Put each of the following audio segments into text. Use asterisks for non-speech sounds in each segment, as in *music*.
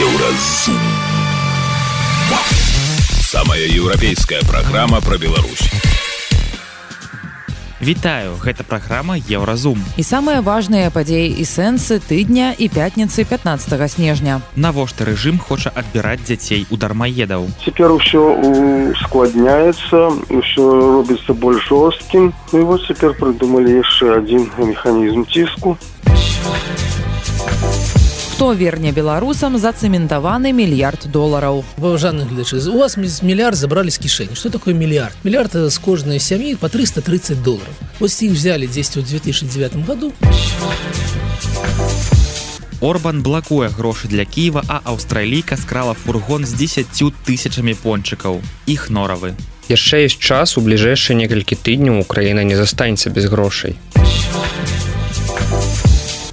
Еўразум. Самая еўрапейская праграма пра Беларусь. Вітаю, гэта праграма Еўразум. І самыя важныя падзеі і сэнсы тыдня і пятніцы 15 снежня. Навошта рэжым хоча адбіраць дзяцей у дармаедаў. Цяпер усё ускладняецца, усё робіцца больш жорсткім. Ну і вот цяпер прыдумалі яшчэ адзін механізм ціску. Хто верне беларусам зацэментаваны мільярд долараў. Паважаны гледачы, у вас мільярд забралі з кішэні. Што такое мільярд? Мільярд з кожнай сям'і па 330 долараў. Вось іх взялі дзесьці ў 2009 году. Орбан блакуе грошы для Кіева, а аўстралійка скрала фургон з 10 тысячамі пончыкаў. Іх норавы. Яшчэ ёсць час у бліжэйшыя некалькі тыдняў Украіна не застанецца без грошай.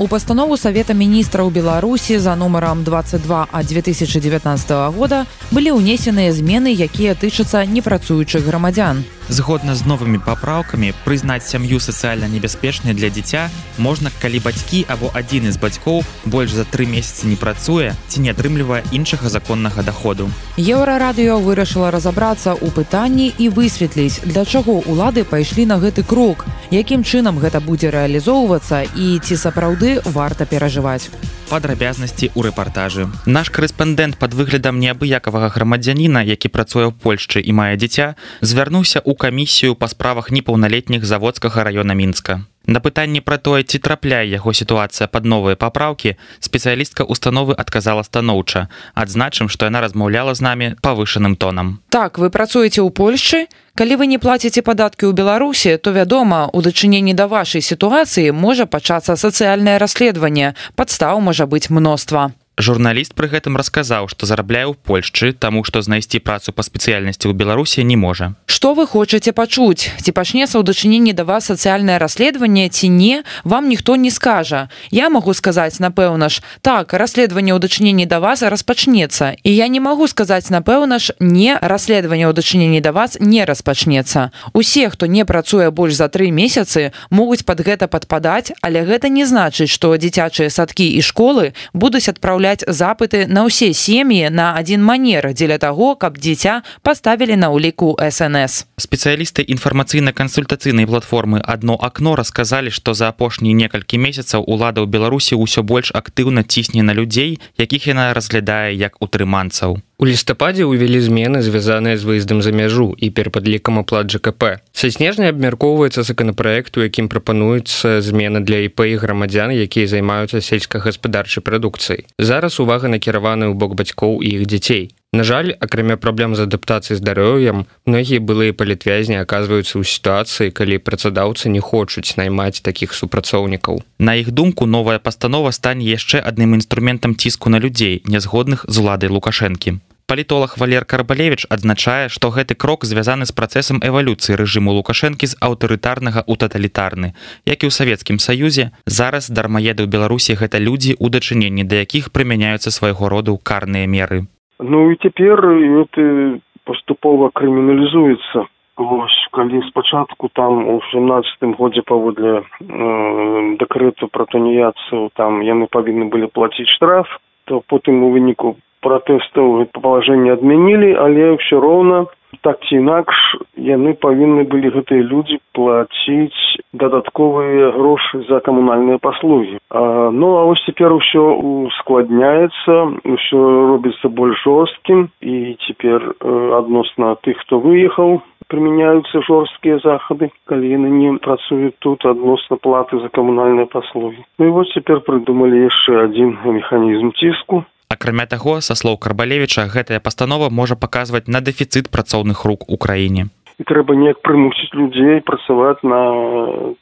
У пастанову Савета міністраў Беларусі за нумарам 22 ад 2019 года былі ўнесеныя змены, якія тычацца непрацуючых грамадзян. Згодна з новымі папраўкамі прызнаць сям'ю сацыяльна небяспечнай для дзіця можна калі бацькі або адзін з бацькоў больш за тры месяцы не працуе ці не атрымлівае іншага законнага доходу. Еўрарадыё вырашыла разабрацца ў пытанні і высветліць для чаго улады пайшлі на гэты крок якім чынам гэта будзе рэалізоўвацца і ці сапраўды варта перажываць. Падрабязнасці ў рэпартажы. Наш корэспандэнт под выглядам неабыякавага грамадзяніна які працуе ў польшчы і мае дзіця звярнуўся ў камісію па справах непаўналетніх заводскага района мінска На пытанне пра тое, ці трапляе яго сітуацыя пад новыя папраўкі, спецыялістка установы адказала станоўча. Адзначым, што яна размаўляла з намі павышаным тонам. Так, вы працуеце ў Польшчы? Калі вы не плаціце падаткі ў Беларусі, то вядома, у дачыненні да вашай сітуацыі можа пачацца сацыяльнае расследаванне. Падстаў можа быць мноства. Журналіст пры гэтым расказаў, што зарабляе ў Польшчы, таму што знайсці працу па спецыяльнасці ў Беларусі не можа. Што вы хочаце пачуць? Ці пачнецца ў дачыненні да вас сацыяльнае расследаванне ці не, вам ніхто не скажа. Я магу сказаць, напэўна ж, так, расследаванне ў дачыненні да вас распачнецца. І я не магу сказаць, напэўна ж, не расследаванне ў дачыненні да вас не распачнецца. Усе, хто не працуе больш за тры месяцы, могуць пад гэта падпадаць, але гэта не значыць, што дзіцячыя садкі і школы будуць адпраўляць адпраўляць запыты на ўсе сем'і на адзін манер дзеля таго, каб дзіця паставілі на ўліку СНС. Спецыялісты інфармацыйна-кансультацыйнай платформы адно акно расказалі, што за апошнія некалькі месяцаў улада ў Беларусі ўсё больш актыўна цісне на людзей, якіх яна разглядае як утрыманцаў. У лістападзе ўвялі змены звязаныя з выездам за мяжу і перападлікам аплат ЖКП. Са снежня абмяркоўваецца законапраект, у якім прапануецца змена для ІП і грамадзян, якія займаюцца сельскагаспадарчай прадукцыяй. Зараз увага накіраваны ў бок бацькоў і іх дзяцей. На жаль, акрамя праблем з адаптацыяй здароўем, многія былыя палітвязні аказваюцца ў сітуацыі, калі працадаўцы не хочуць наймаць такіх супрацоўнікаў. На іх думку новая пастанова стане яшчэ адным інструментам ціску на людзей, нязгодных з уладай лукашэнкі. Палітолог Валер Карбалевич адзначае, што гэты крок звязаны з працэсам эвалюцыі рэжыму лукашэнкі з аўтарытарнага ў таталітарны. Як і ў савецкім саюзе, зараз дармаеды ў Беларусі гэта людзі у дачыненні, да якіх прымяняюцца свайго роду карныя меры. Ну і цяпер это паступова крыміналізуецца Вось, калі спачатку там у семнадцатым годзе паводле э, дэкрэту пра тоніяцыю там яны павінны былі плаціць штраф то потым у выніку пратэстаў палажэнне адмянілі але ўсё роўна так ці інакш яны павінны былі гэтыя людзі плаціць дадатковыя грошы за камунальныя паслугі. А, ну а вось цяпер усё ускладняецца ўсё робіцца больш жорсткім і цяпер адносна тых хто выехаў прымяняюцца жорсткія захады калі яны не працуюць тут адносна платы за камунальныя паслугі. Ну і вось цяпер прыдумалі яшчэ адзін механізм ціску акрамя таго са слоў карбалевіча гэтая пастанова можа паказваць на дэфіцыт працоўных рук у краіне. І трэба неяк прымусіць людзей працаваць на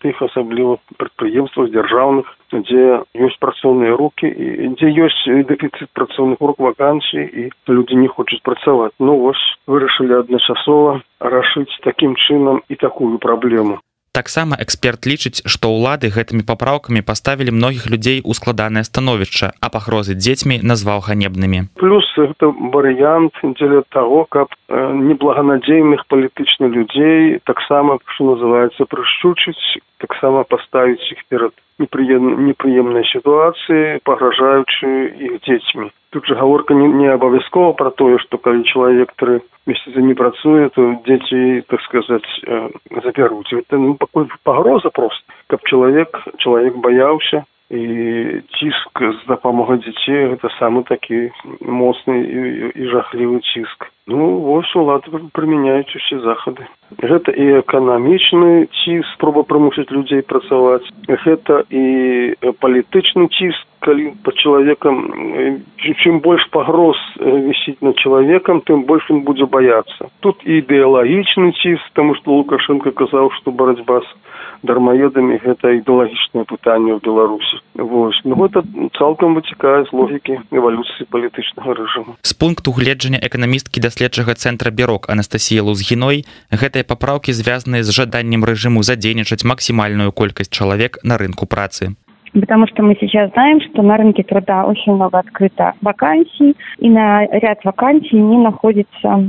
тых асабліва прадпрыемствах дзяржаўных дзе ёсць працоўныя руки і дзе ёсць дэфіцыт працоўных рук вакансій і людзі не хочуць працаваць. Ну вось вырашылі адначасова рашыць такім чынам і такую праблему таксама эксперт лічыць што ўлады гэтымі папраўкамі паставілі многіх людзей у складанае становішча а пагрозы дзецьмі назваў ганебнымі. Плюс это варыянт дзеля того каб неблаганадзейных палітычных людзей таксама что называется прышчучыць таксама паставіць іх перад непрыемнай непрыемнай сітуацыі пагражаючы іх дзецьмі тут же гаворка не, не абавязкова про тое что калі чалавек тры месяца не працуе то дзеці так сказаць э, забяруць это ну пакуль пагроза просто. Каб чалавек чалавек баяўся і ціск з дапамогай дзяцей гэта самы такі моцны і, і жахлівы ціск ну вось улады прымяняюць усе захады гэта і эканамічны ці спроба прымусіць людзей працаваць гэта і палітычны ціск калі по чалавекам чым больш пагроз вісіць над чалавекам тым больш ён будзе баяцца тут ідэалагічны ціск таму што лукашенко казаў што барацьба з дармаедамі гэта ідэалагічнае пытанне ў беларусі вось ну гэта цалкам вытекае з логікі эвалюцыі палітычнага рэжыму з пункту гледжання эканамісткі даследчага цэнтра бярок анастасія лузгіной гэтыя папраўкі звязаныя з жаданнем рэжыму задзейнічаць максімальную колькасць чалавек на рынку працы потому что мы сейчас знаем, что на рынке труда очень много открыто вакансий, и на ряд вакансий не находится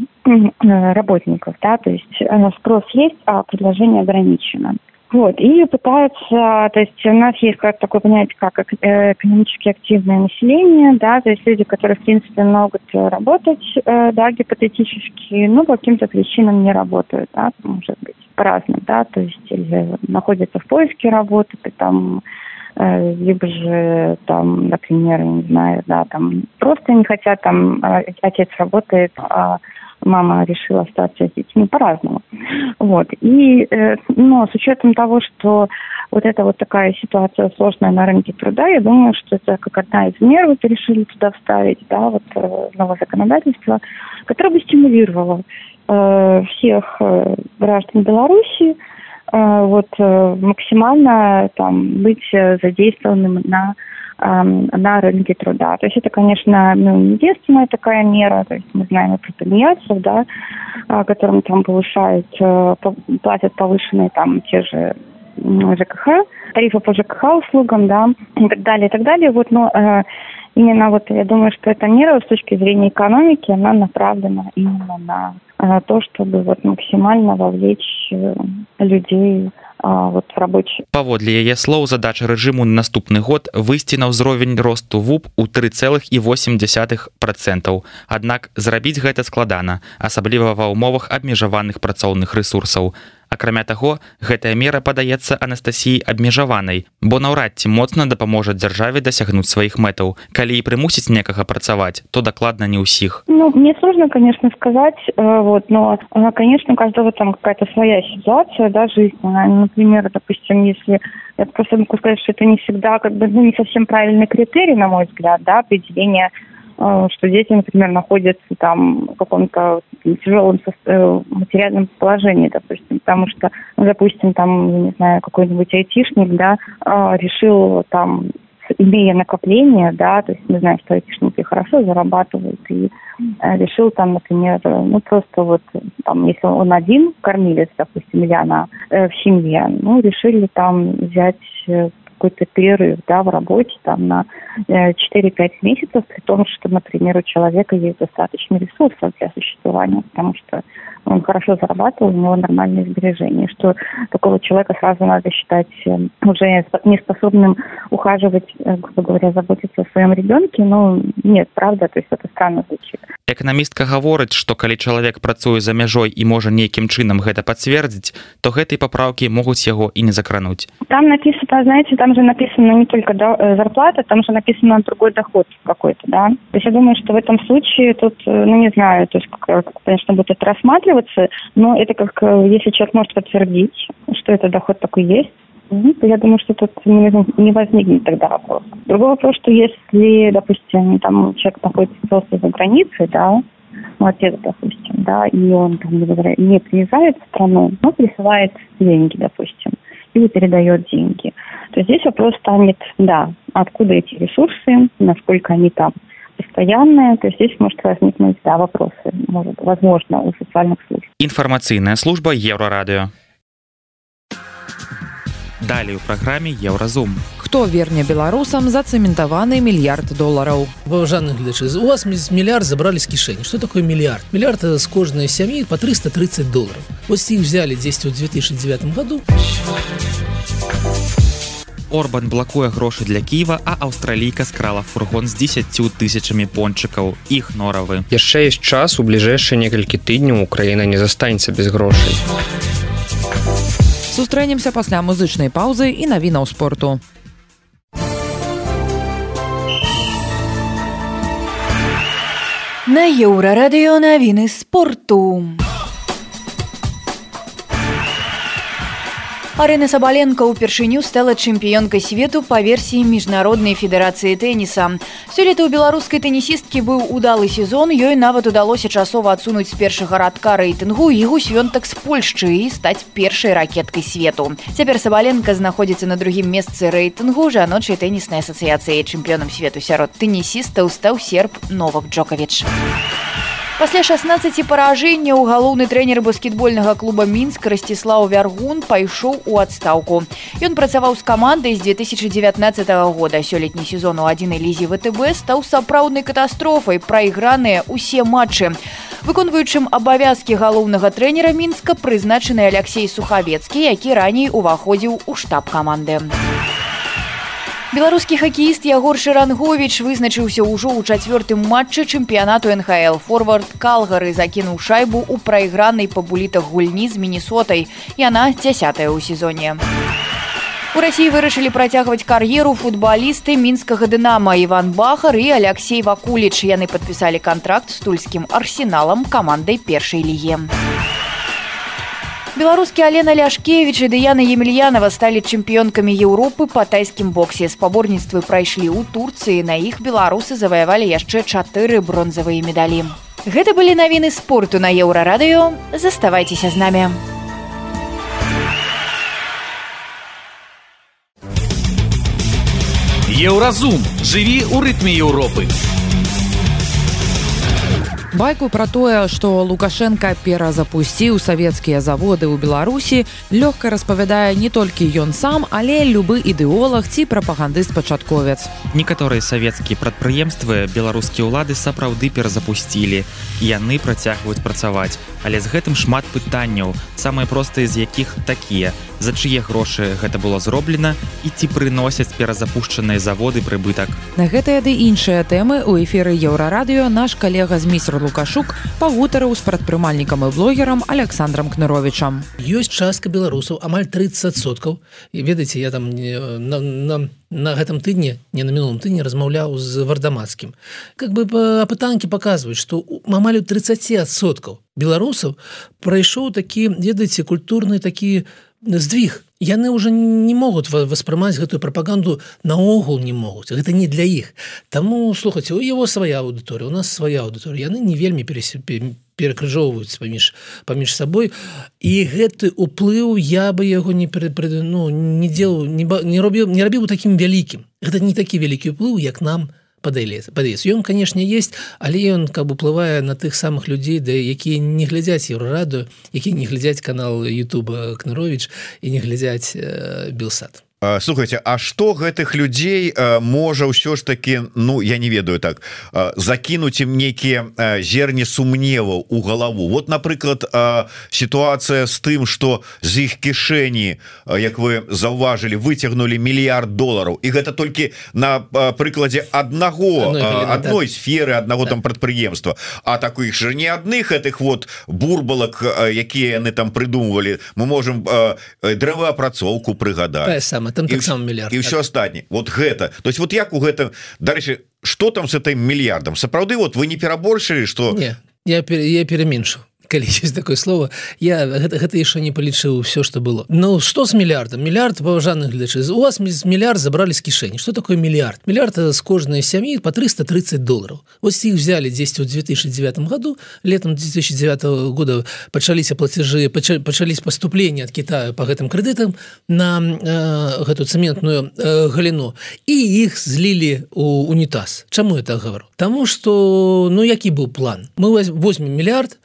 работников, да, то есть спрос есть, а предложение ограничено. Вот, и пытаются, то есть у нас есть как такое понятие, как э, экономически активное население, да, то есть люди, которые, в принципе, могут работать, э, да, гипотетически, но по каким-то причинам не работают, да, может быть, по-разному, да, то есть или находятся в поиске работы, там, э, либо же там, например, не знаю, да, там просто не хотят, там отец работает, а мама решила остаться с детьми по-разному. Вот. И, э, но с учетом того, что вот эта вот такая ситуация сложная на рынке труда, я думаю, что это как одна из мер вот решили туда вставить, да, вот э, новое законодательство, которое бы стимулировало э, всех э, граждан Беларуси э, вот э, максимально там быть задействованным на на рынке труда. То есть это, конечно, ну, единственная такая мера. То есть мы знаем про тунеядцев, да, которым там повышают, э, платят повышенные там те же ЖКХ, тарифы по ЖКХ услугам, да, и так далее, и так далее. Вот, но э, именно вот я думаю, что эта мера с точки зрения экономики, она направлена именно на э, то, чтобы вот максимально вовлечь э, людей вот рабочий. Паводле яе слоў задача рэжыму на наступны год выйсці на ўзровень росту вуп у 3,8 процентаў. Аднак зрабіць гэта складана асабліва ва ўмовах абмежаваных працоўных ресурсаў акрамя таго гэтая мера падаецца анастасіі абмежаванай бо наўрад ці моцна дапаможа дзяржаве дасягнуць сваіх мэтаў. Калі і прымусіць некага працаваць то дакладна не ўсіх. Ну мне сложно конечно сказать э, вот но э, конечно каждого там какая-то своя ситуация да жизненная например допустим если я просто могу сказать что это не всегда как бы ну не совсем правильный критерий на мой взгляд да определение Э, что дети, например, находятся там в каком-то тяжелом э, материальном положении, допустим, потому что, ну, допустим, там, не знаю, какой-нибудь айтишник, да, э, решил там имея накопление, да, то есть мы знаем, что айтишники хорошо зарабатывают, и э, решил там, например, ну просто вот там, если он один кормилец, допустим, или она э, в семье, ну решили там взять какой-то перерыв да, в работе там, на 4-5 э, месяцев, при том, что, например, у человека есть достаточно ресурсов для существования, потому что он хорошо зарабатывал, у него нормальные сбережения, что такого человека сразу надо считать э, уже неспособным ухаживать, э, грубо говоря, заботиться о своем ребенке, но нет, правда, то есть это странно звучит. Эканамістка гаворыць, што калі чалавек працуе за мяжой і можа нейкім чынам гэта пацвердзіць, то гэтай папраўкі могуць яго і не закрануць. Там написано, знаете, там же написано не только э, зарплата, там же написано другой доход какой-то, да. То есть я думаю, что в этом случае тут, ну не знаю, то есть, как, конечно, будет это рассматриваться, но это как, если человек может подтвердить, что это доход такой есть, то я думаю, что тут не возникнет тогда вопрос. Другой вопрос, что если, допустим, там человек находится просто за границей, да, ну, отец, допустим, да, и он там не приезжает в страну, но присылает деньги, допустим, или передает деньги, то здесь вопрос станет, да, откуда эти ресурсы, насколько они там постоянные, то есть здесь может возникнуть, да, вопросы, может, возможно, у социальных служб. Информационная служба Еврорадио. далей у праграме еўразум хто верне беларусам зацэментаваны мільярд долараў Паважаны гледачы у вас мільярд забрали з кішэні что такое мільярд мільярд з кожнай сям'і по 330 долларов. Вось іх взяли 10 у 2009 году Орбан блакуе грошы для Ківа а аўстралійка скрала фургон з 10 тысячамі пончыкаў. Іх норавы. Яшчэ есть час у бліжэйшыя некалькі тыдняў Украіна не застанецца без грошай. Сустрэнемся пасля музычнай паўзы і навінаў спорту. На еўрарадыё навіны спорту. Арына Сабаленко ўпершыню стала чэмпіёнкай свету па версіі міжнароднай федэрацыі тэніса. Сёлета ў беларускай тэнісісткі быў удалы сезон, ёй нават удалося часова адсунуць з першага радка рэйтынгу і гусвёнтак з Польшчы і стаць першай ракеткай свету. Цяпер Сабаленко знаходзіцца на другім месцы рэйтынгу жаночай тэніснай асацыяцыі чэмпіёнам свету сярод тэнісістаў стаў серб Новак Джокавіч. Пасля 16 паражэнняў галоўны трэнер баскетбольнага клуба мінск расціслаў вяргун пайшоў у адстаўку. Ён працаваў з камандай з 2019 года сёлетні сезон у адзінай лізе ВТБ стаў сапраўднай катастрофай прайграныя ўсе матчы. Выконваючым абавязкі галоўнага трэнера мінска прызначаны Алексей сухавецкі, які раней уваходзіў у штаб каманды. Беларускі хакеіст Ягор Шрангович вызначыўся ўжо ў чацвёртым матчы чэмпіянату НХл форвард калгары закінуў шайбу ў прайгранай па булітах гульні з мінісотай. Яна дзясятая ў сезоне. У рассіі вырашылі працягваць кар'еру футбалісты мінскага дынама Іван Бахар і Алексей Вакуліч. Яны падпісалі кантракт з тульскім арсеналам камандай першай лігі. Беларускі Алена Ляшкевіч і Дыяна Емельянова сталі чэмпіёнкамі Еўропы па тайскім боксе. Спаборніцтвы прайшлі ў Турцыі. На іх беларусы заваявалі яшчэ чатыры бронзавыя медалі. Гэта былі навіны спорту на еўрарадыё. Заставайцеся з намі. Еўразум жыві ў рытме Еўропы. Байку пра тое што лукашенко перазапусціў савецкія заводы ў беларусі лёгка распавядае не толькі ён сам але любы ідэолог ці прапагандыст пачатковец. Некаторыя савецкія прадпрыемствы беларускія ўлады сапраўды перазапусцілі яны працягваюць працаваць. Але з гэтым шмат пытанняў самыя простыя з якіх такія за чые грошы гэта было зроблена і ці прыносяць перазапушчаныя заводы прыбытак. На гэтыя ды іншыя тэмы у эфіры еўрарадыё наш калега з міс лукашук пагутарыў з прадпрымальнікам і блогерам александром кныровичам ёсць частка беларусаў амаль 30 соткаў. І ведаеце я там на, на, на гэтым тыдні не на мінулым тыдні размаўляў з вардамацкім. Как бы апытанкі паказваюць што амаль 30 соткаў беларусаў прайшоў такі ведаеце культурны такі здвиг яны уже не могуць воспрымаць гэтую прапаганду наогул не могуць. Гэта не для іх. Таму слухаць у его свая аўдыторыя у нас свая аўдыторыя. Яны не вельмі пересепе перакрыжоўваюць паміж паміж сабой. І гэты уплыў я бы яго не перапрыду ну не дзел не, не робіў не рабіў таким вялікім. Гэта не такі вялікі ўплыў як нам падаецца ён канешне есть але ён каб уплывае на тых самых людзей да якія не глядзяць еўрараду які не глядзяць канал Ютуба кнарович і не глядзяць э, белсад слухайте А что гэтых людзей можа ўсё ж таки Ну я не ведаю так закінуць ім нейкія зерні сумневаў у галаву? Вот напрыклад сітуацыя з тым что з іх кішэні Як вы заўважылі выцягнули мільярд долараў. І гэта толькі на прыкладзе аднаго адной сферы аднаго там прадпрыемства. А таких же не адных этих вот бурбалак якія яны там придумывалі мы можем дрэваапрацоўку прыгадаць. Сама там таксама мільярд. і ўсё астатні вот гэта. То есть вот як у гэта дальше что там с этой мільярдам сапраўды вот вы не пераборшылі что не я я пераменшу калі *laughs* есть такое слово я гэта, гэта яшчэ не палічыў все что было. Ну что с мільярдам мільярд паважаных глядачы у вас мільярд забрали з кішэні что такое мільярд мільярд з кожнай сям'і по 330 долларов. Ось іх взяли 10 у 2009 году летом 2009 года пачаліся платежы пачались поступления от Китая по гэтым крэдытам на э, гэту цементную э, галіну і іх злілі у унітаз Чаму это говорю? Таму что ну які быў план? Мы возьмем мільярд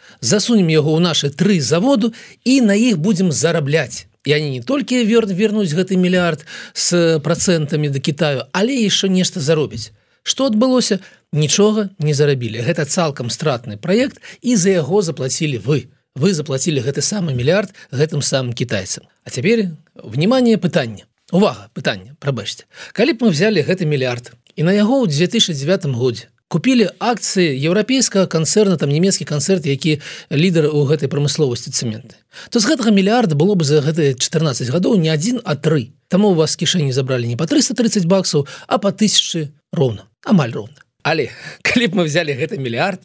засунем яго ў наши тры заводу і на іх будем зарабляць і они не толькі вер вернуць гэты мільярд с процентамі да Китаю але еще нешта заробіць что адбылося нічога не зарабілі гэта цалкам стратны проект і за яго заплатілі вы. Вы заплатілі гэты самы мільярд гэтым самым китайцам. А цяпер внимание пытання увага пытання прабачце калі б мы взяли гэты мільярд і на яго ў 2009 годзе купілі акцыі еўрапейскага канцэрна там нямецкі канцэрт які лідар у гэтай прамысловасці цэменты то з гэтага мільярда было бы за гэтыя 14 гадоў не адзін а тры. Таму у вас кішэні забралі не по 330 баксаў а по тысячы роўна. Амаль роўна. Але калі б мы взяли гэты мільярд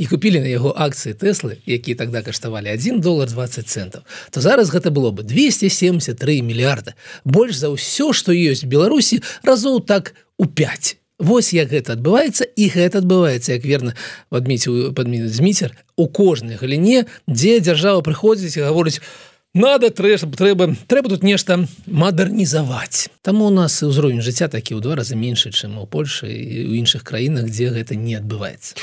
і купілі на яго акцыі тэслы якія тогда каштавалі 1 доллар 20 центов то зараз гэта было бы 273 мільярда. Больш за ўсё што ёсць беларусі разоў так у 5 Вось як гэта адбываецца і гэта адбываецца як верна адміціў падмі зміцер у кожнай галіне дзе дзяржава прыходзіць гаворыць надо трэба трэба трэба тут нешта мадэрнізаваць. Там у нас ўзровень жыцця такі ў два разы меншы чым у Польшы і ў іншых краінах дзе гэта не адбываецца.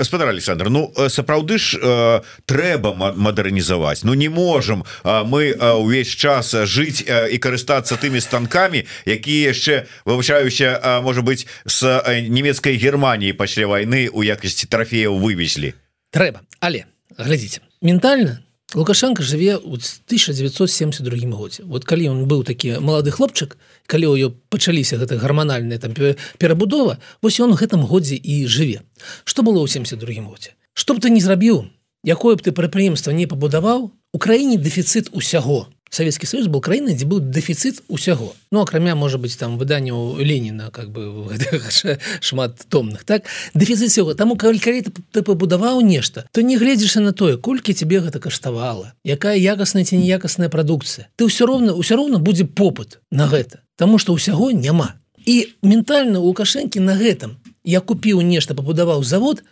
Спадар Александр Ну сапраўды ж э, трэба мадэрнізаваць. Ну не можем э, мы э, увесь час жыць э, і карыстацца тымі станкамі якія яшчэ вывучаюся э, можа быть с э, нямецкай Геррманіі пасля войны у якасці трофеяў вывезлі. Трэба. Але глядзіце ментальна лукашенко жыве ў 1972 годзе вот калі он быў такі малады хлопчык калі ў пачаліся гэта гарманальная там перабудова вось он гэтым годзе і жыве что было ў 72 годзе что б ты не зрабіў якое б ты прадпрыемства не пабудаваў у краіне дэфіцыт усяго Савецкі Союз был краінай дзе быў дэфіцыт усяго. Ну акрамя можа быть там выданняў Леніна как бы шмат томных так? Дэфіцыт всего таму калі ты пабудаваў нешта то не гледзяшся на тое колькі тебе гэта каштавала якая якасная ці неякасная прадукцыя ты ўсё роўна ўсё роўна будзе попыт на гэта Таму что ўсяго няма і ментальна лукашэнкі на гэтым я купіў нешта пабудаваў завод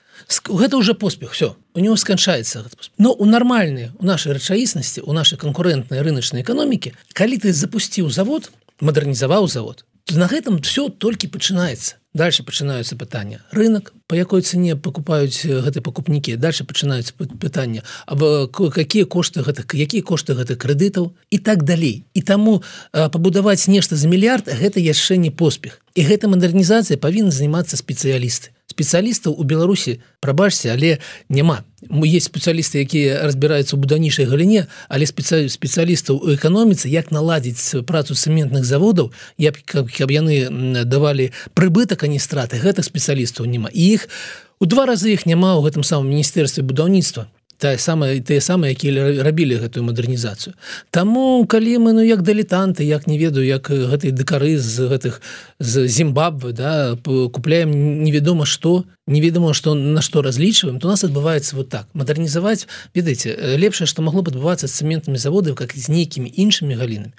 гэта уже поспех все у него сканчаецца но у нармальныя у нашай рэчаіснасці у нашай канкурентнай рыначнай эканомікі калі ты запусціў завод мадэрнізаваў завод то на гэтым все толькі пачынаецца дальше пачынаюцца пытання рынок по якой цене покупаюць гэты пакупнікі. Дальше пачынаюцца пытання аб какие кошты гэтых якія кошты гэтых крэдытаў і так далей. І таму пабудаваць нешта за мільярд гэта яшчэ не поспех. І гэта мадэрнізацыя павінна займацца спецыялісты спецыялістаў у беларусі прабачце але няма. Мы есть спецыялісты якія разбіраюцца ў будаўнішай галіне але спецыяль спецыялістаў у эканоміцы як наладзіць працу цэментных заводаў я каб, яны давалі прыбытак а не страты. Гэтых спецыялістаў няма. Іх у два разы іх няма ў гэтым самом міністэрстве будаўніцтва тая самая тыя самыя якія рабілі гэтую мадэрнізацыю. Таму калі мы ну як дылетанты як не ведаю як гэтай дэкары з гэтых з Зімбабвы да купляем невядома што неведома што на што разлічваем то у нас адбываецца вот так. Мадэрнізаваць ведаеце лепшае што магло б адбывацца з цэментнымі заводамі как з нейкімі іншымі галінамі.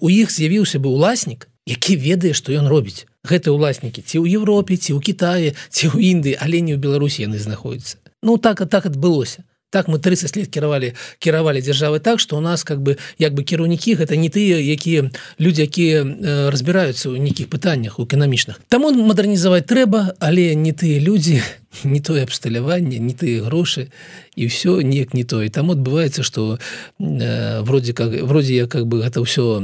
У іх з'явіўся бы уласнік які ведае што ён робіць. Гэты ўласнікі ці ў Европе ці ў Китае ці ў Індыі але не ў Беларусі яны знаходзяцца. Ну так а так адбылося так мы 30 лет кіравалі кіравалі дзяржавы так что у нас как бы як бы кіраўнікі гэта не тыя якія людзі якія э, разбіраюцца ў нейкіх пытаннях у эканамічных таму мадэрнізаваць трэба але не тыя людзі не тое абсталяванне не тыя грошы і ўсё неяк не то. І там адбываецца что э, вроде как вроде я как бы гэта ўсё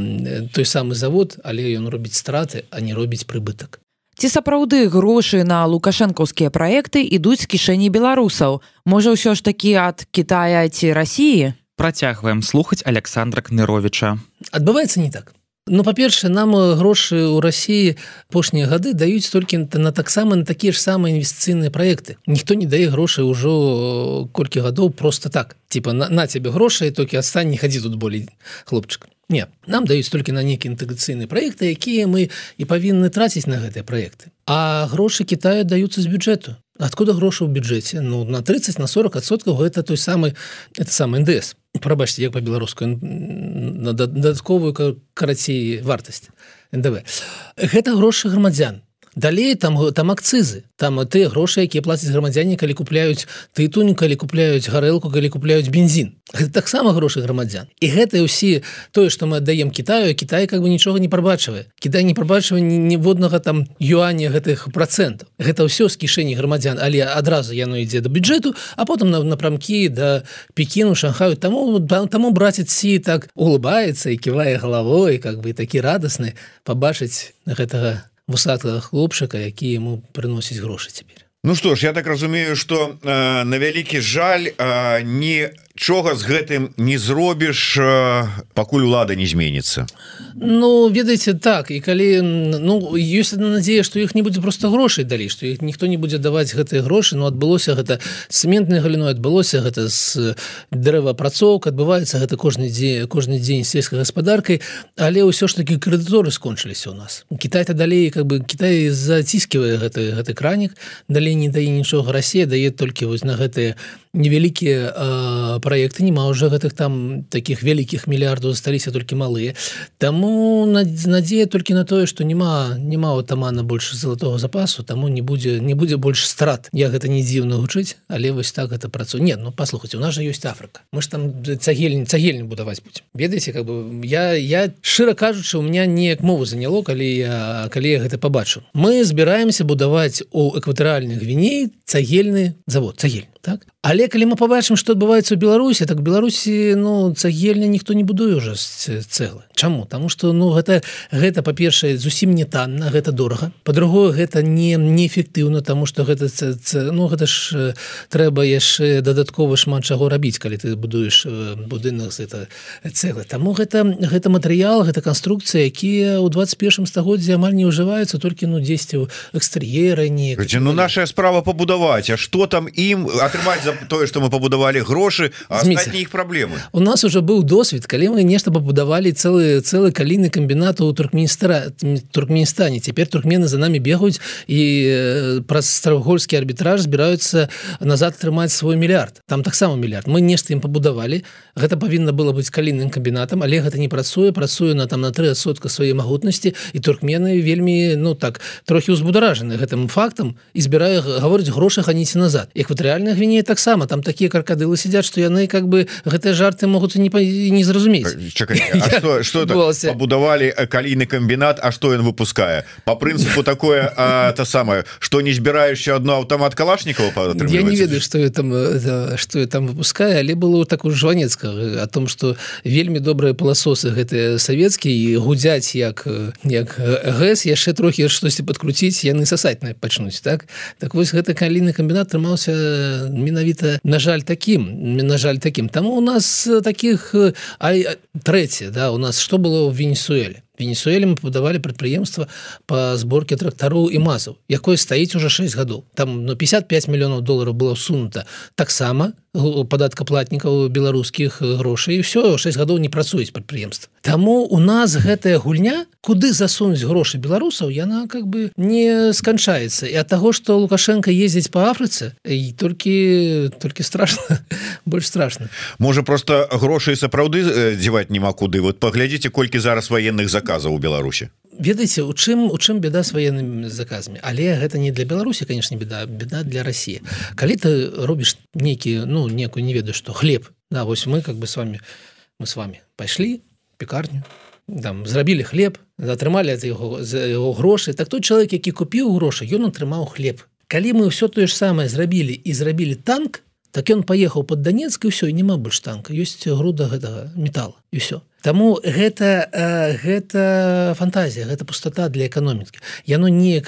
той самы завод але ён робіць страты а не робіць прыбытак ці сапраўды грошы на лукашэнкаўскія праекты ідуць з кішэні беларусаў? Можа ўсё ж такі ад Китая ці рассіі працягваем слухаць александра кныровича адбываецца не так. Ну па-першае нам грошы ў рассіі апошнія гады даюць толькі на таксама на такія ж самыя інвестыцыйныя праекты. Ніхто не дае грошай ужо колькі гадоў просто так. Типа на, на цябе грошай толькі адстань не хадзі тут болей хлопчык Не нам даюць толькі на нейкі інтэграцыйныя праекты якія мы і павінны траціць на гэтыя праекты. А грошы Китаю даюцца з бюджэту. Откуда грошы ў бюджэце? Ну на 30 на 40 адсоткаў гэта той самы это сам ндс. Прабачце як па-беларуску на дадатковую карацей вартасць ндв. Гэта грошы грамадзян далей там там акцызы. Там тыя грошы якія плацяць грамадзяне калі купляюць тытунь калі купляюць гарэлку калі купляюць бензін. Таксама грошы грамадзян. І гэта ўсе тое што мы аддаем Китаю Кітай как бы нічога не прабачвае. Кідай не прабачвае ніводнага там юаня гэтых процентаў. Гэта ўсё з кішэні грамадзян але адразу яно ідзе да бюджэту а потым на напрамкі да пекіну шанхаю. Таму таму браціць сі так улыбаецца і ківае галавой как бы такі радасны пабачыць гэтага вусатага хлопчыка які яму прыносіць грошы цяпер Ну што ж я так разумею что э, на вялікі жаль э, не чога з гэтым не зробіш пакуль улада не зменится Ну ведаеце так і калі ну ёсць одна надзея что іх не будзе просто грошай далей что іх ніхто не будзе даваць гэтыя грошы но адбылося гэта цементнай галіной адбылося гэта з дрэваапрацоўка адбываецца гэта кожны дзе кожны дзень сельскай гаспадаркай але ўсё ж таки крэдыторы скончыліся у нас. Кітай-то далей как бы Кітай заціскивае гэты гэты кранік далей не дае нічога Росія дае толькі вось на гэтыя невялікія проекты няма уже гэтых там таких вялікіх мільярдаў засталіся толькі малыя. Таму надзея толькі на тое что няма няма атамана больше золотого запасу таму не будзе не будзе больш страт. Я гэта не дзіўна гучыць але вось так это працу нет ну послухайте у нас же ёсць Африка мы ж там цагельні цагельні будаваць будем ведаеце как бы я я шчыра кажучы у меня неяк мову заняло калі я калі я гэта побачу мы збіраемся будаваць у экватарыальных гвіней цагельны завод цагель так? Але калі мы побачым что адбываецца у беларусі так беларусі ну цагельня ніхто не будуе уже цэлы. Чаму? Тому что ну гэта гэта па-першае зусім не танна гэта дорага. По-другое гэта не неэфектыўна тому что гэта ц, ц, ну гэта ж трэба яшчэ дадаткова шмат чаго рабіць калі ты будуеш будынак это цэлы тому гэта гэта матэрыял гэта канструкцыя якія ў 21 стагоддзе амаль не ўжываюцца толькі ну 10 у экстэр'еры не ну наша справа пабудаваць А что там ім атрымаць за тое что мы пабудавалі грошы іх праблемы у нас уже быў досвед калі мы нешта пабудавалі цэлы цэлы каліны камбінату у туркменістра туркменістане цяпер туркмены за нами бегаюць і э, праз старогольскі арбітраж збіраюцца назад атрымаць свой мільярд там таксама мільярд мы нешта ім пабудавалі гэта павінна было быць каліным камбінатам але гэта не працуе працуе на там на три сотка свае магутнасці і туркмены вельмі ну так трохі ўзбударажаны гэтым фактам і збіраю гаворыць грошы ханіце назад экватарыальна гвіне таксама там такія крокодылы сидят что яны как бы гэтыя жарты могуць не не зразумець *laughs* будавалі калійны комбінат А что ён выпускае по прынципу такое то самое что не збіраешься одно автомат калашникова я не ведаю что я там что я там выпускаю але было так у жванецка о том что вельмі добрыя пыласосы гэтыя савецкія і гудзяць як як гэс яшчэ трохі штосьці подкруціць яны сасаць на пачнуць так? Так вось гэта калійны комбінат трымаўся менавіта на жаль таким на жаль таким. Там у нас таких трэці да у нас что было в венесуэле венесуэле мы пабудавалі прадпрыемства по сборке трактару і мазаў якое стаіць уже 6 гадоў там но ну, 55 мільёнаў долларов было сунута таксама падаткаплатнікаў беларускіх грошай і все 6 гадоў не працуюць прадпрыемства Таму у нас гэтая гульня куды засунуць грошы беларусаў яна как бы не сканчаецца. І ад таго что лукашенко ездзіць по Афрыцы і толькі толькі страшно *laughs* больш страшно можа просто грошай сапраўды дзеваць няма куды. Вот паглядзіце колькі зараз военных за заказаў у Беларусі. Ведаеце у чым у чым беда с военными заказами але гэта не для Беларусі конечно беда беда для России калі ты робіш нейкі ну некую не ведаю что хлеб да вось мы как бы с вами мы с вами пайшлі пекарню там зрабілі хлеб атрымалі за яго за яго грошы. Так той чалавек які купіў грошы ён атрымаў хлеб. Калі мы ўсё тое ж самае зрабілі і зрабілі танк так ён паехаў под данецк і ўсё няма больш танка. Ёсць груда гэтага металла і все Таму гэта гэта фантазія гэта пустота для эканомікі. Яно неяк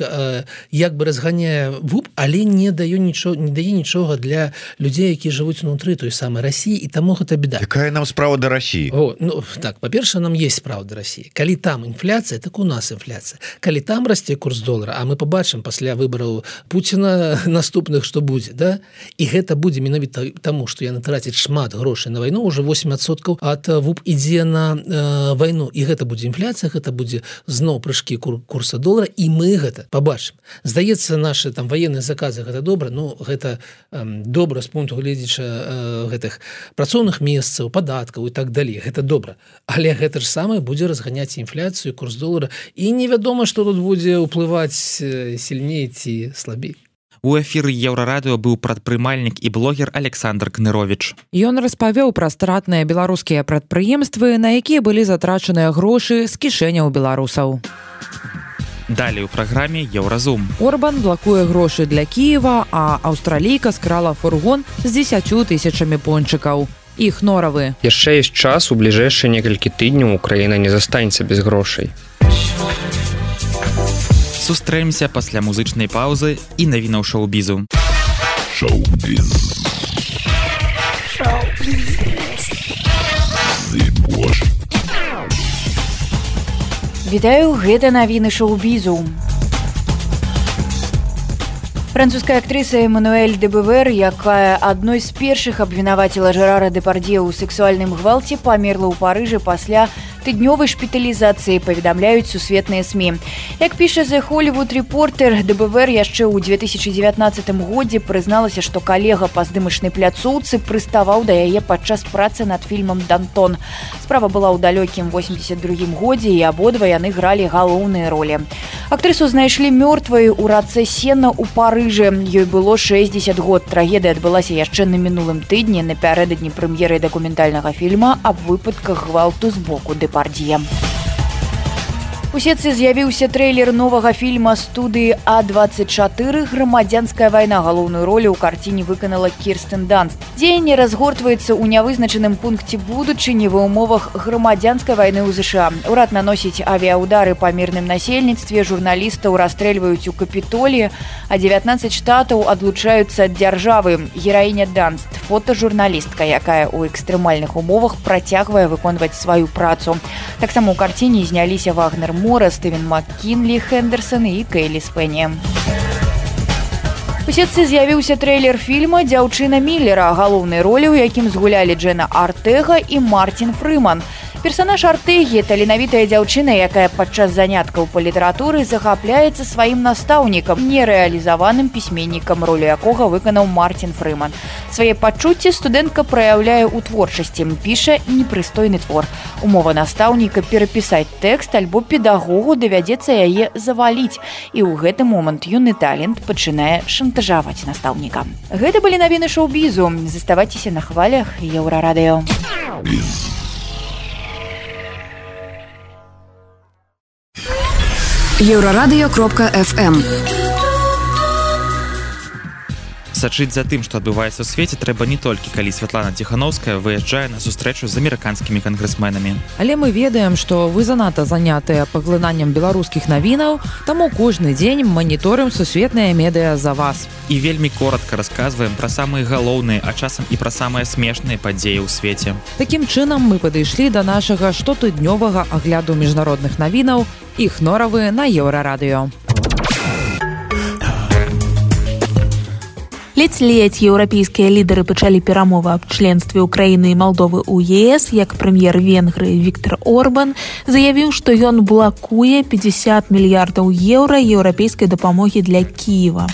як бы разганяе вуп але не даю нічого не дае нічога для людзей які жывуць унутры той самай Росіі і таму гэта беда якая нам справа да Росіі ну, так па-перша нам есть правда Росіі калі там інфляцыя так у нас інфляцыя. Калі там расце курс долара А мы побачым пасля выбараў Пуціна *laughs* наступных што будзе да? І гэта будзе менавіта таму што яны трацяць шмат грошай на вайну уже 8соткаў ад вуп ідзе на на э, вайну і гэта будзе інфляцыя гэта будзе зноў прыжкі кур, курса долара і мы гэта побачым здаецца наши там военные заказы гэта добра но гэта э, добра з пункту гледзяча э, гэтых працоўных месцаў падаткаў і так далей гэта добра але гэта ж самае будзе разганяць інфляцыю курс долара і невядома что тут будзе ўплываць сильней ці слабей У эфіры еўрарадыо быў прадпрымальнік і блогер Александр Кнырович. Ён распавёў пра стратныя беларускія прадпрыемствы, на якія былі затрачаныя грошы з кішэняў беларусаў. Далей у праграме Еўразум. Орбан блакуе грошы для Кіева, а аўстралійка скрала фургон з 10 тысячамі пончыкаў. Іх норавы. Яшчэ ёсць час у бліжэйшыя некалькі тыдняў Украіна не застанецца без грошай сустрэмся пасля музычнай паўзы і навінаў шоу-бізу. Вітаю гэта навіны шоу-бізу. Французская актрыса Эмануэль Дебвер, якая адной з першых абвінаваціла Жрара Дэпардзе ў сексуальным гвалце памерла ў парыжы пасля тыднёвай шпіталізацыі паведамляюць сусветныя сМ. Як піша за Холлівуд рэпортер ДБВР яшчэ ў 2019 годзе прызналася, што калега па здымачнай пляцоўцы прыставаў да яе падчас працы над фільмам Дантон. Справа была ў далёкім 82 годзе і абодва яны гралі галоўныя ролі. Актрысу знайшлі мёртвай у рацэ сена ў парыжы. Ёй было 60 год. Трагедыя адбылася яшчэ на мінулым тыдні напярэдадні прэм'еры дакументальнага фільма аб выпадках гвалту з боку дэпа дэпардье. У сетцы з'явіўся трэйлер новага фільма студыі А24 грамадзянская вайна галоўную ролю ў карціне выканала Кірстен Данс. Дзеянне разгортваецца ў нявызначаным пункце будучыні ва ўмовах грамадзянскай вайны ў ЗША. Урад наносіць авіаудары па мірным насельніцтве журналістаў расстрэльваюць у капітолі, а 19 штатаў адлучаюцца ад дзяржавы. Гераіня Данст, фотажурналістка, якая ў экстрэмальных умовах працягвае выконваць сваю працу. Таксама ў карціне зняліся вагнер Мора, Стывен Маккінлі, Хендерсон і Кейлі Спэні. У сетцы з'явіўся трэйлер фільма дзяўчына міллера, галоўнай ролі, у якім згулялі Джэна Артэга і Мартин Фрыман. Персонаж артэгі таленавітая дзяўчына, якая падчас заняткаў па літаратуры захапляецца сваім настаўнікам, нерэалізаваным пісьменнікам, ролю якога выканаў Мартин Фрыман. Свае пачуцці студэнтка праяўляе ў творчасці, піша непрыстойны твор. Умова настаўніка перапісаць тэкст альбо педагогу давядзецца яе заваліць. І ў гэты момант юны талент пачынае шантажаваць настаўніка. Гэта былі навіны шоу-бізу, заставайцеся на хвалях еўрарадыё. Еўрарадыё кропка фм сачыць за тым што адбываецца ў свеце трэба не толькі калі святлана ціхановская выязджае на сустрэчу з амерыканскімі кангрэсменамі. Але мы ведаем што вы занадта занятыя паглынаннем беларускіх навінаў таму кожны дзень маніторым сусветныя медыа за вас. І вельмі коротко расказваем пра самыя галоўныя а часам і пра самыя смешныя падзеі ў свеце. Такім чынам мы падышлі да нашага штотыднёвага агляду міжнародных навінаў іх норавы на еўрарадыё. Ледзь-ледзь еўрапейскія лідары пачалі перамовы аб членстве ўкраіны і малдовы ў ес як прэм'ер венгры Віктор Орбан заявіў што ён блакуе 50 мільярдаў еўра еўрапейскай дапамогі для кіева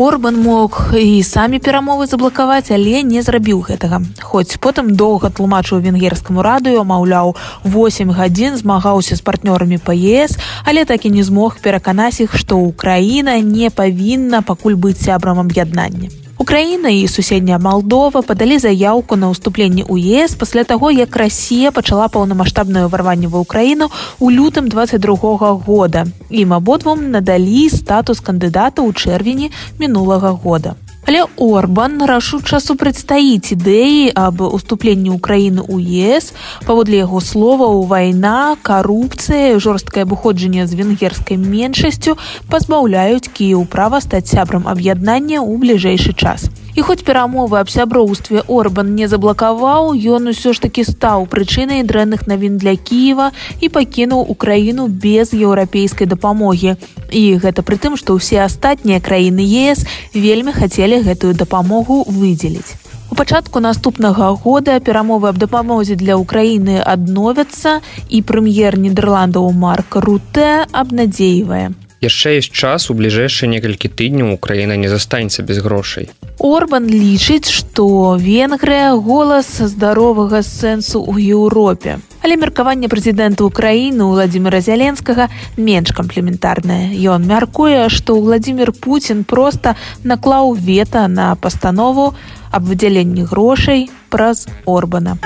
Орбан мог і самі перамовы заблакаваць, але не зрабіў гэтага. Хоць потым доўга тлумачыў венгерскаму радыё, маўляў, 8 гадзін змагаўся з партнёрамі ПЕС, але так і не змог пераканаць іх, што ўкраіна не павінна пакуль быць сябрам аб'яднання. Украіна і суседняя Малдова падалі заяўку на ўступленне ў ЕС пасля таго, як Расія пачала паўнамасштабнае ўварванне ва ўкраіну ў лютым 22 года. Ім абодвум надалі статус кандыдата ў чэрвені мінулага года. Але Орбан рашуча супрацьстаіць ідэі аб уступленні ўкраіны ў ЕС, паводле яго словаў вайна, карупцыя, жорсткае абыходжанне з венгерскай меншасцю пазбаўляюць кіеў права стаць сябрам аб'яднання ў бліжэйшы час. І хоць перамовы аб сяброўстве Орбан не заблакаваў, ён усё ж такі стаў прычынай дрэнных навін для Кіева і пакінуў украіну без еўрапейскай дапамогі. І гэта пры тым, што ўсе астатнія краіны ЕС вельмі хацелі гэтую дапамогу выдзеліць. У пачатку наступнага года перамовы аб дапамозе для ўкраіны адновяцца і прэм'ер нідерландаў марк руте абнадзейвае яшчэ ёсць час у бліжэйшыя некалькі тыдняў украіна не застанецца без грошай. Орбан лічыць што венгрыя голас здаровага сэнсу ў еўропе. Але меркаванне прэзідэнта ўкраіны владимира зяленскага менш камплементарнае. Ён мяркуе што владимир путин проста наклаў вета на пастанову аб выдзяленні грошай праз орбана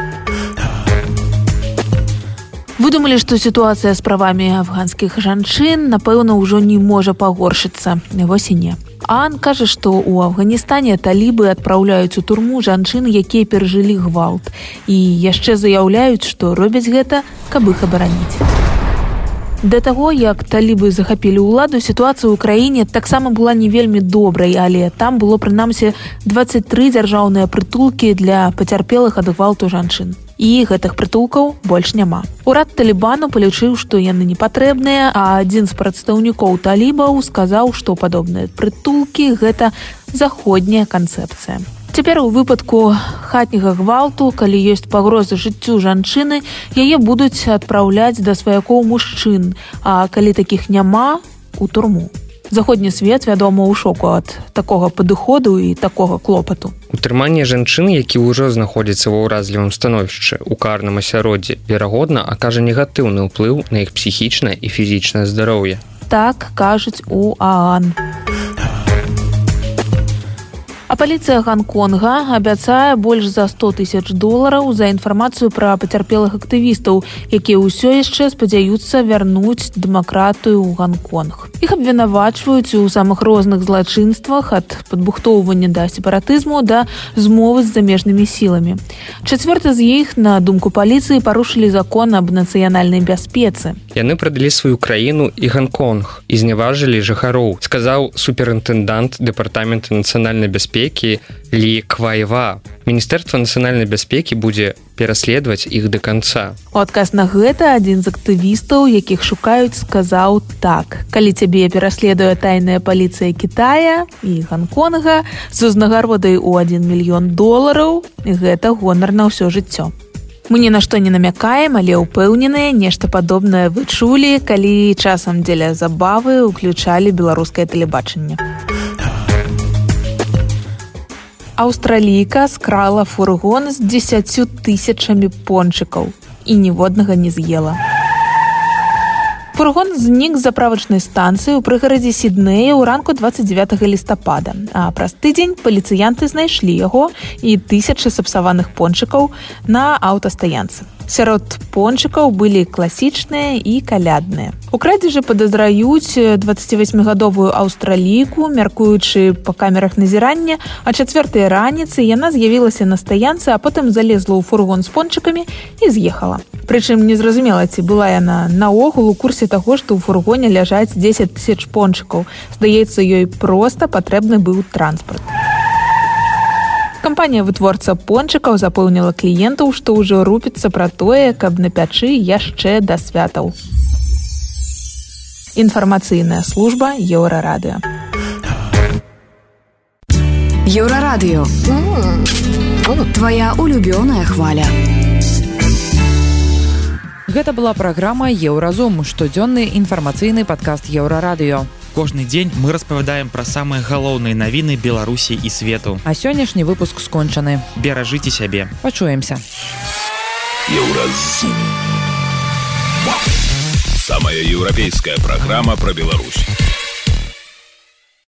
выдумалі што сітуацыя з правамі афганскіх жанчын напэўна ўжо не можа пагоршыцца? Восене ан кажа што ў афганістане талібы адпраўляюць у турму жанчын якія перажылі гвалт. І яшчэ заяўляюць што робяць гэта каб іх абараніць. Да таго як талібы захапілі ўладу сітуацыя ў краіне таксама была не вельмі добрай але там было прынамсі 23 дзяржаўныя прытулкі для пацярпелых ад гвалту жанчын і гэтых прытулкаў больш няма. Урад талібану палічыў, што яны не патрэбныя, а адзін з прадстаўнікоў талібаў сказаў, што падобныя прытулкі гэта заходняя канцэпцыя. Цяпер у выпадку хатняга гвалту, калі ёсць пагрозы жыццю жанчыны, яе будуць адпраўляць да сваякоў мужчын, а калі такіх няма у турму заходні свет вядома ў шоку ад такога падыходу і такога клопату. Утрыманне жанчын які ўжо знаходзіцца ва ўразлівым становішчы у карным асяроддзі верагодна акажа негатыўны ўплыў на іх псіхічнае і фізічнае здароўе. Так кажуць у аан А паліцыя Гконга абяцае больш за 100 тысяч долараў за інфармацыю пра пацярпелых актывістаў, якія ўсё яшчэ спадзяюцца вярнуць дэмакратыю ў Гконг. Іх абвінавачваюць у самых розных злачынствах ад падбухтоўвання да сепаратызму да змовы з замежнымі сіламі. Чацвёрта з іх на думку паліцыі парушылі закон аб нацыянальнай бяспецы. Яны прадалі сваю краіну і Гконг і зняважылі жыхароў, сказаў суперінтэндант дэпартамента нацыянальнай бяспецы бяспекі ліквайва міністэрства нацыянальнай бяспекі будзе пераследаваць іх да канца у адказ на гэта адзін з актывістаў якіх шукаюць сказаў так. Калі цябе пераследуе тайная паліцыя Китая і гонконга з узнагародай у 1 мільён долараў гэта гонар на ўсё жыццё Мы ні на што не намякаем, але ўпэўненыя нешта падобнае вы чулі, калі часам дзеля забавы ўключалі беларускае тэлебачанне. Аўстралійка скрала фургон з дзесяцю тысячамі пончыкаў і ніводнага не з'ела. Фургон знік заправачнай станцыі ў прыгарадзе сіднея ў ранку 29 лістапада. А праз тыдзень паліцыянты знайшлі яго і тысячы сапсаваных пончыкаў на аўтастаянцы сярод пончыкаў былі класічныя і калядныя. У крадзежы падазраюць 28гадовую аўстралійку мяркуючы па камерах назірання а чацвёртай раніцы яна з'явілася на стаянцы а потым залезла ў фургон з пончыкамі і з'ехала. Прычым незразумела ці была яна наогул у курсе таго што ў фургоне ляжаць 10 тысяч пончыкаў. Здаецца ёй проста патрэбны быў транспорт кампанія вытворца пончыкаў запэўніла кліентаў што ўжо рупіцца пра тое каб на пячы яшчэ да святаў. Інфармацыйная служба еўрарадыо еўрарадыё твоя улюбёная хваля. Гэта была праграма еўразум штодзённы інфармацыйны падкаст еўрарадыё кожны дзень мы распавядаем пра самыя галоўныя навіны беларусі і свету. А сённяшні выпуск скончаны. Беражыце сябе. Пачуемся. Самая еўрапейская праграма про Беларусь